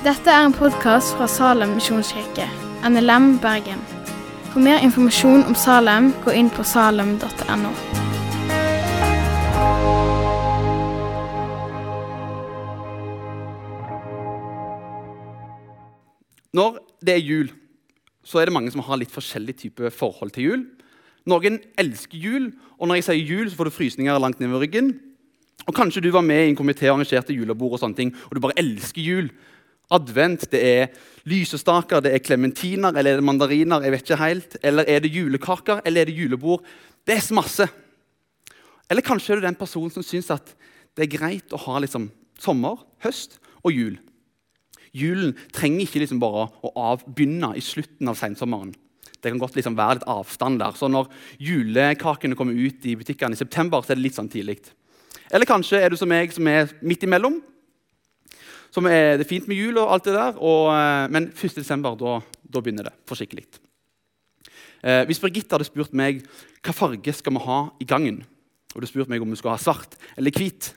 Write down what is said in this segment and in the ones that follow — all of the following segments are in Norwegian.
Dette er en podkast fra Salem misjonskirke, NLM Bergen. For mer informasjon om Salem, gå inn på salem.no. Når det er jul, så er det mange som har litt forskjellig type forhold til jul. Noen elsker jul, og når jeg sier jul, så får du frysninger langt ned ved ryggen. Og Kanskje du var med i en komité og arrangerte julebord, og sånne ting, og du bare elsker jul. Advent, det er lysestaker, det er klementiner eller er det mandariner. jeg vet ikke helt. Eller er det julekaker eller er det julebord? Det er så masse. Eller kanskje er du den personen som syns at det er greit å ha liksom sommer, høst og jul. Julen trenger ikke liksom bare å avbegynne i slutten av sensommeren. Det kan godt liksom være litt avstand der. Så når julekakene kommer ut i butikkene i september, så er det litt sånn tidlig. Eller kanskje er du som meg, som er midt imellom. Som er, det er fint med jul, og alt det der, og, eh, men 1. desember da, da begynner det for skikkelig. Eh, hvis Birgitte hadde spurt meg hva farge skal vi ha i gangen, og du spurt meg om vi skulle ha svart eller hvit,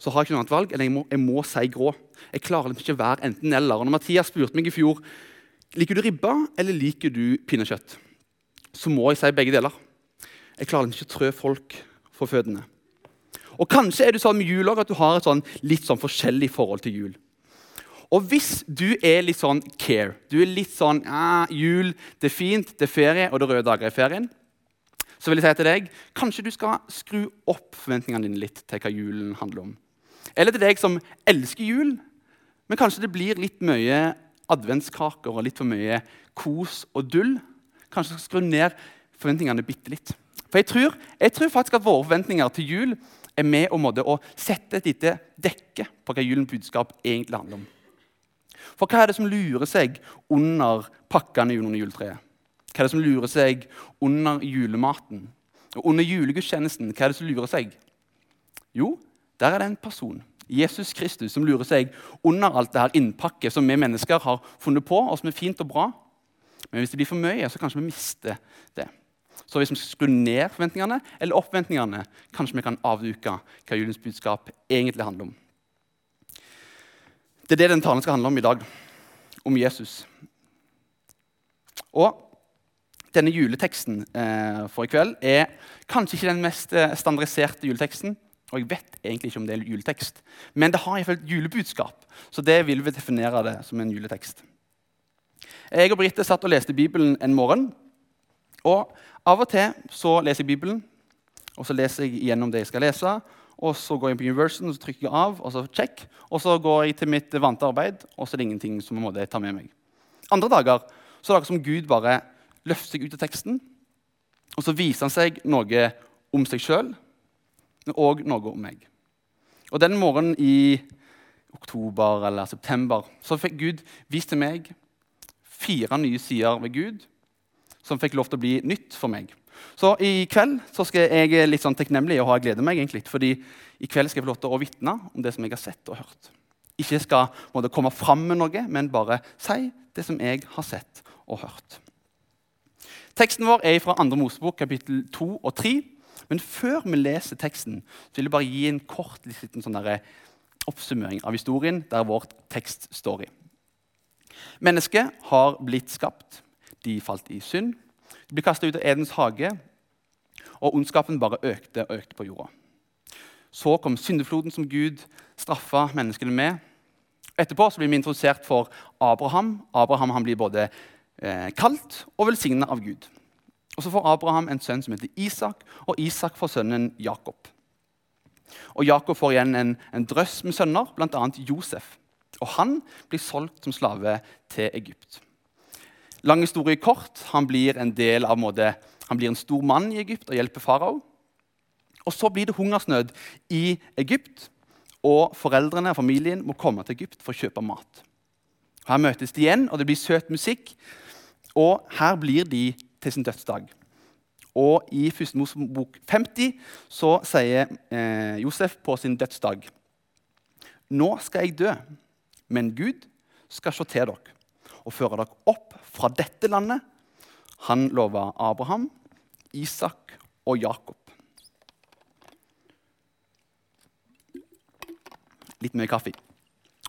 så har jeg ikke noe annet valg eller jeg må, jeg må si grå. Jeg klarer liksom ikke å være enten-eller. Og når Mathias spurte meg i fjor liker du ribba eller liker du pinnekjøtt, så må jeg si begge deler. Jeg klarer liksom ikke å trø folk for føttene. Og Kanskje er det sånn med jul også, at du har et sånn, litt sånn forskjellig forhold til jul. Og hvis du er litt sånn care, du er litt sånn ah, jul, det er fint, det er ferie, og det er røde dager i ferien, så vil jeg si til deg kanskje du skal skru opp forventningene dine litt til hva julen handler om. Eller til deg som elsker jul, men kanskje det blir litt mye adventskaker og litt for mye kos og dull. Kanskje du skal skru ned forventningene bitte litt. For jeg tror, jeg tror faktisk at våre forventninger til jul er med å, sette et lite dekke på hva julens budskap egentlig handler om. For hva er det som lurer seg under pakkene under juletreet? Hva er det som lurer seg under julematen? Og under julegudstjenesten, hva er det som lurer seg? Jo, der er det en person, Jesus Kristus, som lurer seg under alt det her innpakket som vi mennesker har funnet på, og som er fint og bra. Men hvis det blir for mye, så kanskje vi mister det. Så hvis vi skrur ned forventningene eller opp forventningene, kanskje vi kan avduke hva julens budskap egentlig handler om. Det er det den talen skal handle om i dag. Om Jesus. Og denne juleteksten eh, for i kveld er kanskje ikke den mest eh, standardiserte juleteksten. Og jeg vet egentlig ikke om det er juletekst, men det har iallfall et julebudskap. Så det vil vi definere det som en juletekst. Jeg og Britte satt og leste Bibelen en morgen. Og av og til så leser jeg Bibelen, og så leser jeg gjennom det jeg skal lese. Og så går jeg på Universen og så trykker jeg av, og så check. Og så går jeg til mitt vante arbeid, og så er det ingenting som jeg tar med meg. Andre dager så er det som Gud bare løfter seg ut av teksten, og så viser han seg noe om seg sjøl, og noe om meg. Og Den morgenen i oktober eller september så fikk Gud vist til meg fire nye sider ved Gud som fikk lov til å bli nytt for meg. Så i kveld så skal jeg litt sånn takknemlig og ha glede meg. egentlig, fordi i kveld skal jeg få lov til å vitne om det som jeg har sett og hørt. Ikke skal måtte komme fram med noe, men bare si det som jeg har sett og hørt. Teksten vår er fra 2. Mosebok kapittel 2 og 3. Men før vi leser teksten, så vil jeg bare gi en kort liten sånn oppsummering av historien der vårt tekst står i. Mennesket har blitt skapt. De falt i synd. De ble kasta ut av Edens hage, og ondskapen bare økte og økte på jorda. Så kom syndefloden som Gud straffa menneskene med. Etterpå blir vi introdusert for Abraham. Abraham blir både eh, kalt og velsigna av Gud. Og Så får Abraham en sønn som heter Isak, og Isak får sønnen Jakob. Og Jakob får igjen en, en drøss med sønner, bl.a. Josef. Og Han blir solgt som slave til Egypt. Lang historie kort. Han blir en av måte, han blir en stor mann i Egypt og hjelper farao. Og Så blir det hungersnød i Egypt, og foreldrene og familien må komme til Egypt for å kjøpe mat. Her møtes de igjen, og det blir søt musikk. Og her blir de til sin dødsdag. Og I 1. Mosebok 50 så sier eh, Josef på sin dødsdag Nå skal jeg dø, men Gud skal se til dere og føre dere opp fra dette landet. Han lova Abraham, Isak og Jakob. Litt mye kaffe.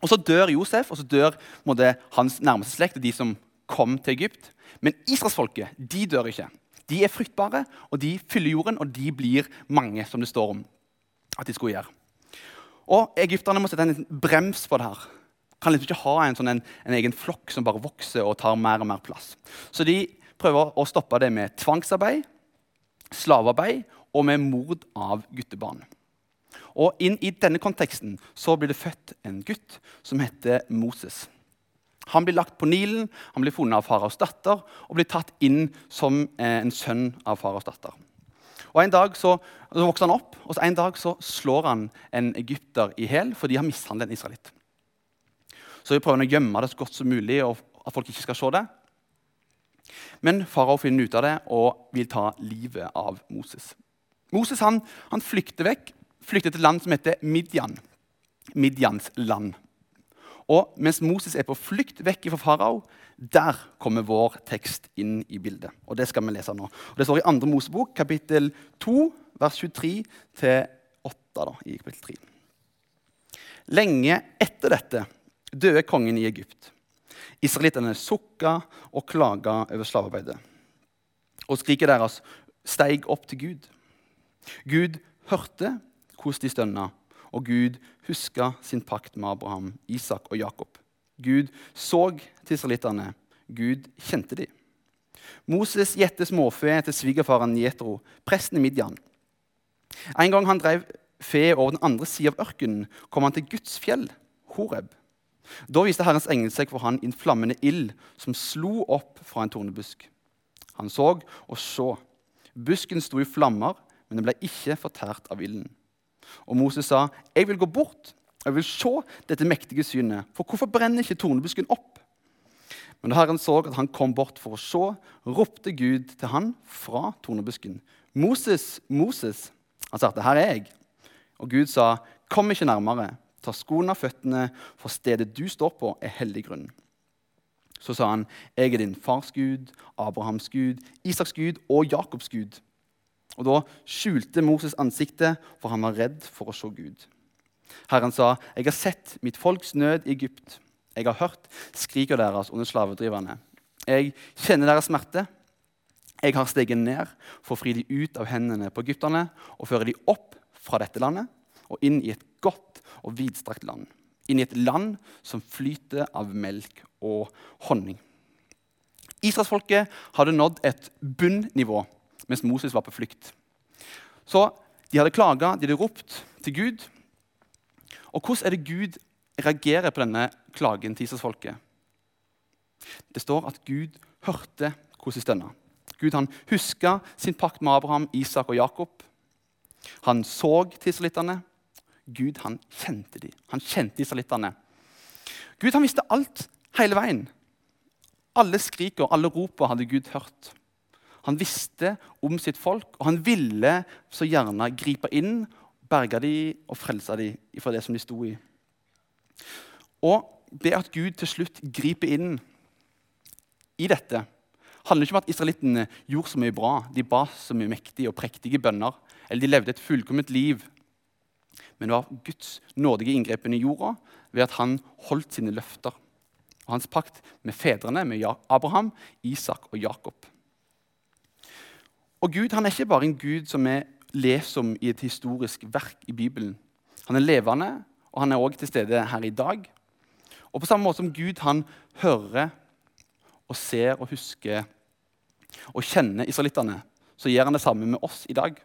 Og Så dør Josef, og så dør måtte, hans nærmeste slekt, og de som kom til Egypt. Men israelsfolket de dør ikke. De er fruktbare, og de fyller jorden, og de blir mange, som det står om at de skulle gjøre. Og Egypterne må sette en brems på det her. Kan liksom ikke ha en, sånn en, en, egen flokk som bare vokser og tar mer og mer plass. Så de prøver å stoppe det med tvangsarbeid, slavearbeid og med mord av guttebarn. Og inn i denne konteksten så blir det født en gutt som heter Moses. Han blir lagt på Nilen, han blir funnet av faraos datter og blir tatt inn som eh, en sønn av faraos datter. Og En dag så, så, vokser han opp, og en dag så slår han en egypter i hjel fordi han mishandler en israelitt. Så vi prøver å gjemme det så godt som mulig, og at folk ikke skal se det. Men farao finner ut av det og vil ta livet av Moses. Moses han, han flykter vekk flykter til et land som heter Midian. Midians land. Og mens Moses er på flukt vekk fra farao, der kommer vår tekst inn i bildet. Og Det skal vi lese nå. Og det står i 2. Mosebok, kapittel 2, vers 23 8. i kapittel 3. Lenge etter dette døde kongen i Egypt. Israelittene sukka og klaga over slavearbeidet. Og skriket deres steig opp til Gud. Gud hørte hvordan de stønna, og Gud huska sin pakt med Abraham, Isak og Jakob. Gud så til israelittene. Gud kjente de. Moses gjette småfe til svigerfaren Jetro, presten i Midian. En gang han drev fe over den andre sida av ørkenen, kom han til Guds fjell, Horeb. Da viste Herrens engel seg for han i en flammende ild som slo opp fra en tornebusk. Han så og så. Busken sto i flammer, men den ble ikke fortært av ilden. Og Moses sa, 'Jeg vil gå bort og jeg vil se dette mektige synet.' 'For hvorfor brenner ikke tornebusken opp?' Men da Herren så at han kom bort for å se, ropte Gud til han fra tornebusken. 'Moses, Moses.' Han sa, 'Her er jeg.' Og Gud sa, 'Kom ikke nærmere. Ta skoene av føttene, for stedet du står på, er hellig grunn.' Så sa han, 'Jeg er din fars Gud, Abrahams Gud, Isaks Gud og Jakobs Gud.' Og Da skjulte Moses ansiktet, for han var redd for å se Gud. Herren sa, 'Jeg har sett mitt folks nød i Egypt.' 'Jeg har hørt skriket deres under slavedriverne.' 'Jeg kjenner deres smerte.' 'Jeg har steget ned for å fri de ut av hendene på egypterne' 'og føre de opp fra dette landet og inn i et godt og vidstrakt land.' 'Inn i et land som flyter av melk og honning.' Israelsfolket hadde nådd et bunnivå mens Moses var på flukt. Så de hadde klaga, de hadde ropt til Gud. Og hvordan er det Gud reagerer på denne klagen til Israelsfolket? Det står at Gud hørte hvordan de stønna. Gud han huska sin pakt med Abraham, Isak og Jakob. Han så til. Gud han kjente dem. Han kjente israelittene. Gud han visste alt hele veien. Alle skrik og alle roper hadde Gud hørt. Han visste om sitt folk, og han ville så gjerne gripe inn, berge dem og frelse dem fra det som de sto i. Og det at Gud til slutt griper inn i dette, handler ikke om at israelittene gjorde så mye bra, de ba så mye mektige og prektige bønner, eller de levde et fullkomment liv. Men det var Guds nådige inngrepen i jorda ved at han holdt sine løfter. Og hans pakt med fedrene, med Abraham, Isak og Jakob. Og Gud han er ikke bare en Gud som vi leser om i et historisk verk i Bibelen. Han er levende, og han er også til stede her i dag. Og på samme måte som Gud han hører og ser og husker og kjenner israelittene, så gjør han det samme med oss i dag.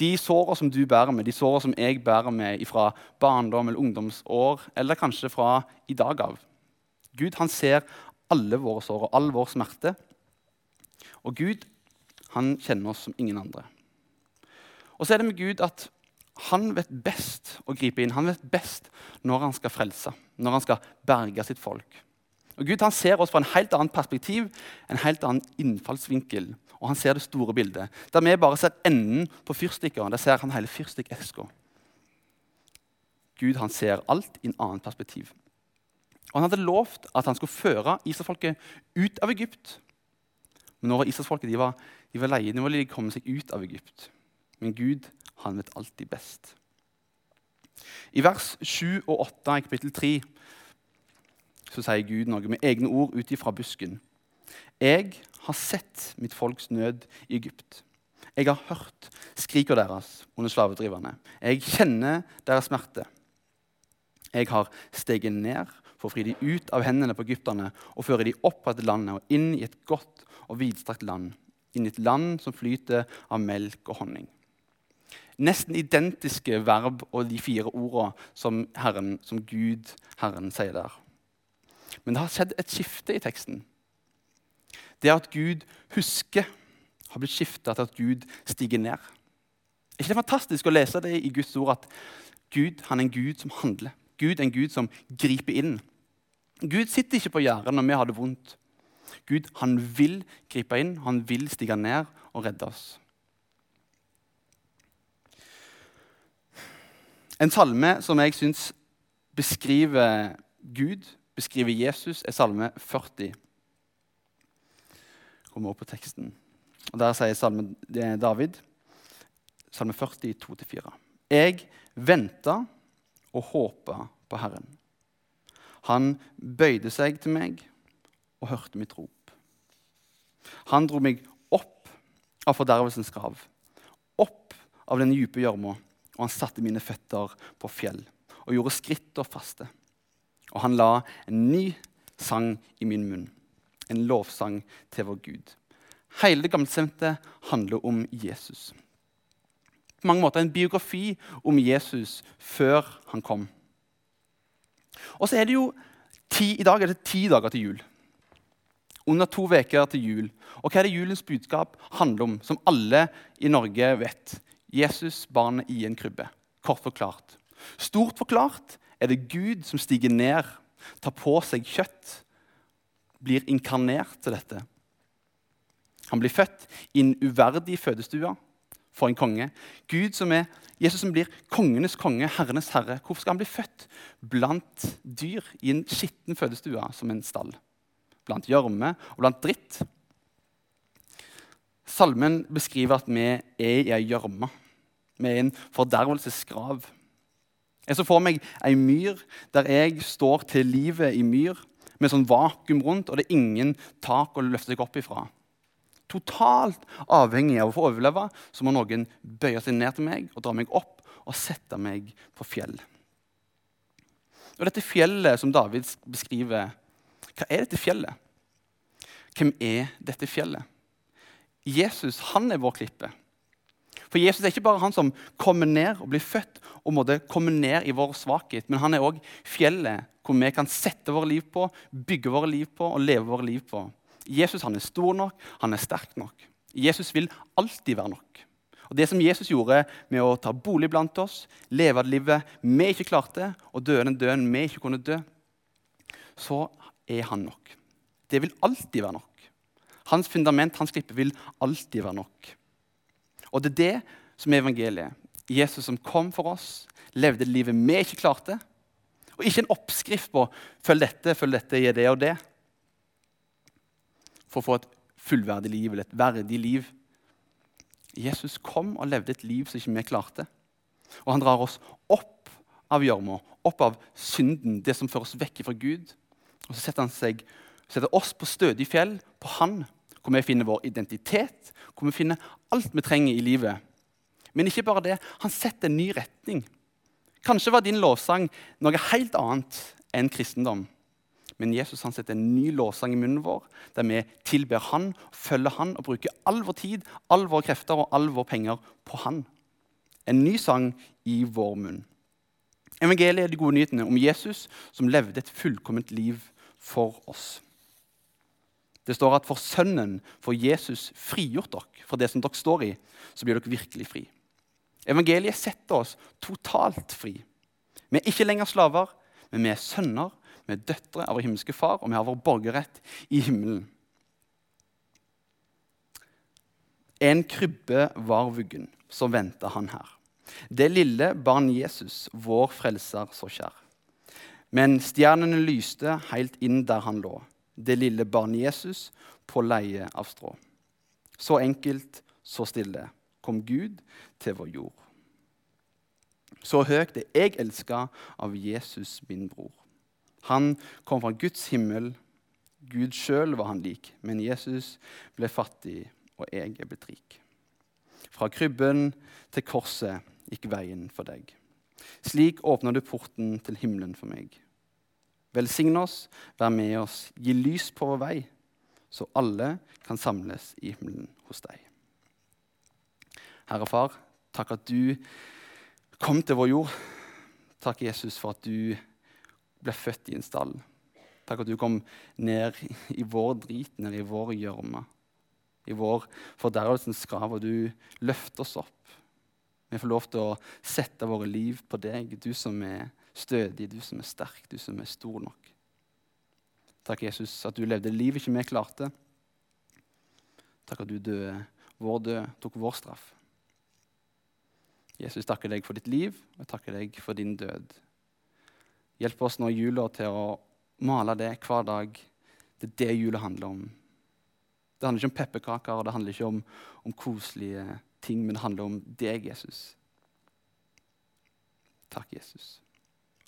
De såra som du bærer med, de såra som jeg bærer med fra barndom eller ungdomsår, eller kanskje fra i dag av. Gud han ser alle våre sår og all vår smerte. Og Gud han kjenner oss som ingen andre. Og så er det med Gud at han vet best å gripe inn. Han vet best når han skal frelse, når han skal berge sitt folk. Og Gud han ser oss fra en helt annen perspektiv, en helt annen innfallsvinkel. Og han ser det store bildet. Der vi bare ser enden på fyrstikkeren, der ser han hele fyrstikkeska. Gud han ser alt i en annen perspektiv. Og Han hadde lovt at han skulle føre israelsfolket ut av Egypt. Men nå var israelsfolket de var, de var leie. Nå ville de komme seg ut av Egypt. Men Gud han vet alltid best. I vers 7 og 8 i kapittel 3 så sier Gud noe med egne ord ut ifra busken. Jeg har sett mitt folks nød i Egypt. Jeg har hørt skriket deres under slavedriverne. Jeg kjenner deres smerte. Jeg har steget ned for å fri de ut av hendene på egypterne og føre de opp av landet og inn i et godt og vidstrakt land, inn i et land som flyter av melk og honning. Nesten identiske verb og de fire ordene som, Herren, som Gud, Herren, sier der. Men det har skjedd et skifte i teksten. Det at Gud husker, har blitt skifta til at Gud stiger ned. Er ikke det fantastisk å lese det i Guds ord at Gud han er en Gud som handler? Gud er en Gud som griper inn. Gud sitter ikke på gjerdet når vi har det vondt. Gud han vil gripe inn, han vil stige ned og redde oss. En salme som jeg syns beskriver Gud, beskriver Jesus, er salme 40. Kommer opp på teksten. Og Der sier salme David, salme 40, 2-4. Jeg venta og håpa på Herren. Han bøyde seg til meg og hørte mitt rop. Han dro meg opp av fordervelsens grav, opp av den dype gjørma og han satte mine føtter på fjell og gjorde skritt og faste. Og han la en ny sang i min munn, en lovsang til vår Gud. Hele Det gamle testamentet handler om Jesus. På mange måter en biografi om Jesus før han kom. Og så er det jo ti, I dag er det ti dager til jul. Under to uker til jul. Og hva er det julens budskap handler om, som alle i Norge vet? Jesus, barnet i en krybbe. Kort forklart. Stort forklart er det Gud som stiger ned, tar på seg kjøtt, blir inkarnert til dette. Han blir født i en uverdig fødestue for en konge. Gud som er, Jesus som blir kongenes konge, herrenes herre. Hvorfor skal han bli født blant dyr i en skitten fødestue som en stall? Blant gjørme og blant dritt. Salmen beskriver at vi er i ei gjørme i en fordervelsesgrav. Jeg så for meg ei myr der jeg står til livet i myr, med sånn vakuum rundt, og det er ingen tak å løfte seg opp ifra. Totalt avhengig av å få overleve så må noen bøye seg ned til meg og dra meg opp og sette meg på fjell. Og Dette fjellet som David beskriver, hva er dette fjellet? Hvem er dette fjellet? Jesus han er vår klippe. For Jesus er ikke bare han som kommer ned og blir født og måtte komme ned i vår svakhet, men han er òg fjellet hvor vi kan sette våre liv på, bygge våre liv på og leve våre liv på. Jesus han er stor nok, han er sterk nok. Jesus vil alltid være nok. Og Det som Jesus gjorde med å ta bolig blant oss, leve det livet vi ikke klarte, og dø den døden vi ikke kunne dø, så er han nok. Det vil alltid være nok. Hans fundament, hans klippe, vil alltid være nok. Og det er det som er evangeliet. Jesus som kom for oss, levde livet vi ikke klarte. Og ikke en oppskrift på 'følg dette, følg dette, gjør det og det'. For å få et fullverdig liv eller et verdig liv. Jesus kom og levde et liv som ikke vi klarte. Og han drar oss opp av gjørma, opp av synden, det som fører oss vekk fra Gud. Og så setter han seg, setter oss på stødig fjell, på Han, hvor vi finner vår identitet, hvor vi finner alt vi trenger i livet. Men ikke bare det, han setter en ny retning. Kanskje var din lovsang noe helt annet enn kristendom. Men Jesus han setter en ny lovsang i munnen vår, der vi tilber han, følger han og bruker all vår tid, all våre krefter og all våre penger på han. En ny sang i vår munn. Evangeliet er de gode nyhetene om Jesus som levde et fullkomment liv for oss. Det står at for Sønnen for Jesus frigjort dere for det som dere står i. Så blir dere virkelig fri. Evangeliet setter oss totalt fri. Vi er ikke lenger slaver, men vi er sønner, vi er døtre av vår himmelske far, og vi har vår borgerrett i himmelen. En krybbe var vuggen, så venta han her. Det lille barn Jesus, vår frelser, så kjær. Men stjernene lyste helt inn der han lå det lille barnet Jesus på leie av strå. Så enkelt, så stille kom Gud til vår jord. Så høyt er jeg elska av Jesus, min bror. Han kom fra Guds himmel. Gud sjøl var han lik, men Jesus ble fattig, og jeg er blitt rik. Fra krybben til korset gikk veien for deg. Slik åpner du porten til himmelen for meg. Velsign oss, vær med oss, gi lys på vår vei, så alle kan samles i himmelen hos deg. Herre Far, takk at du kom til vår jord. Takk, Jesus, for at du ble født i en stall. Takk at du kom ned i vår drit, ned i vår gjørme, i vår fordervelsens grav, og du løfter oss opp. Vi får lov til å sette våre liv på deg, du som er stødig, du som er sterk, du som er stor nok. Takk, Jesus, at du levde livet ikke vi klarte. Takk at du døde vår død, tok vår straff. Jesus, takker deg for ditt liv, og jeg takker deg for din død. Hjelp oss nå i jula til å male det hver dag. Det er det jula handler om. Det handler ikke om pepperkaker og det handler ikke om, om koselige ting, men det handler om deg, Jesus. Takk, Jesus.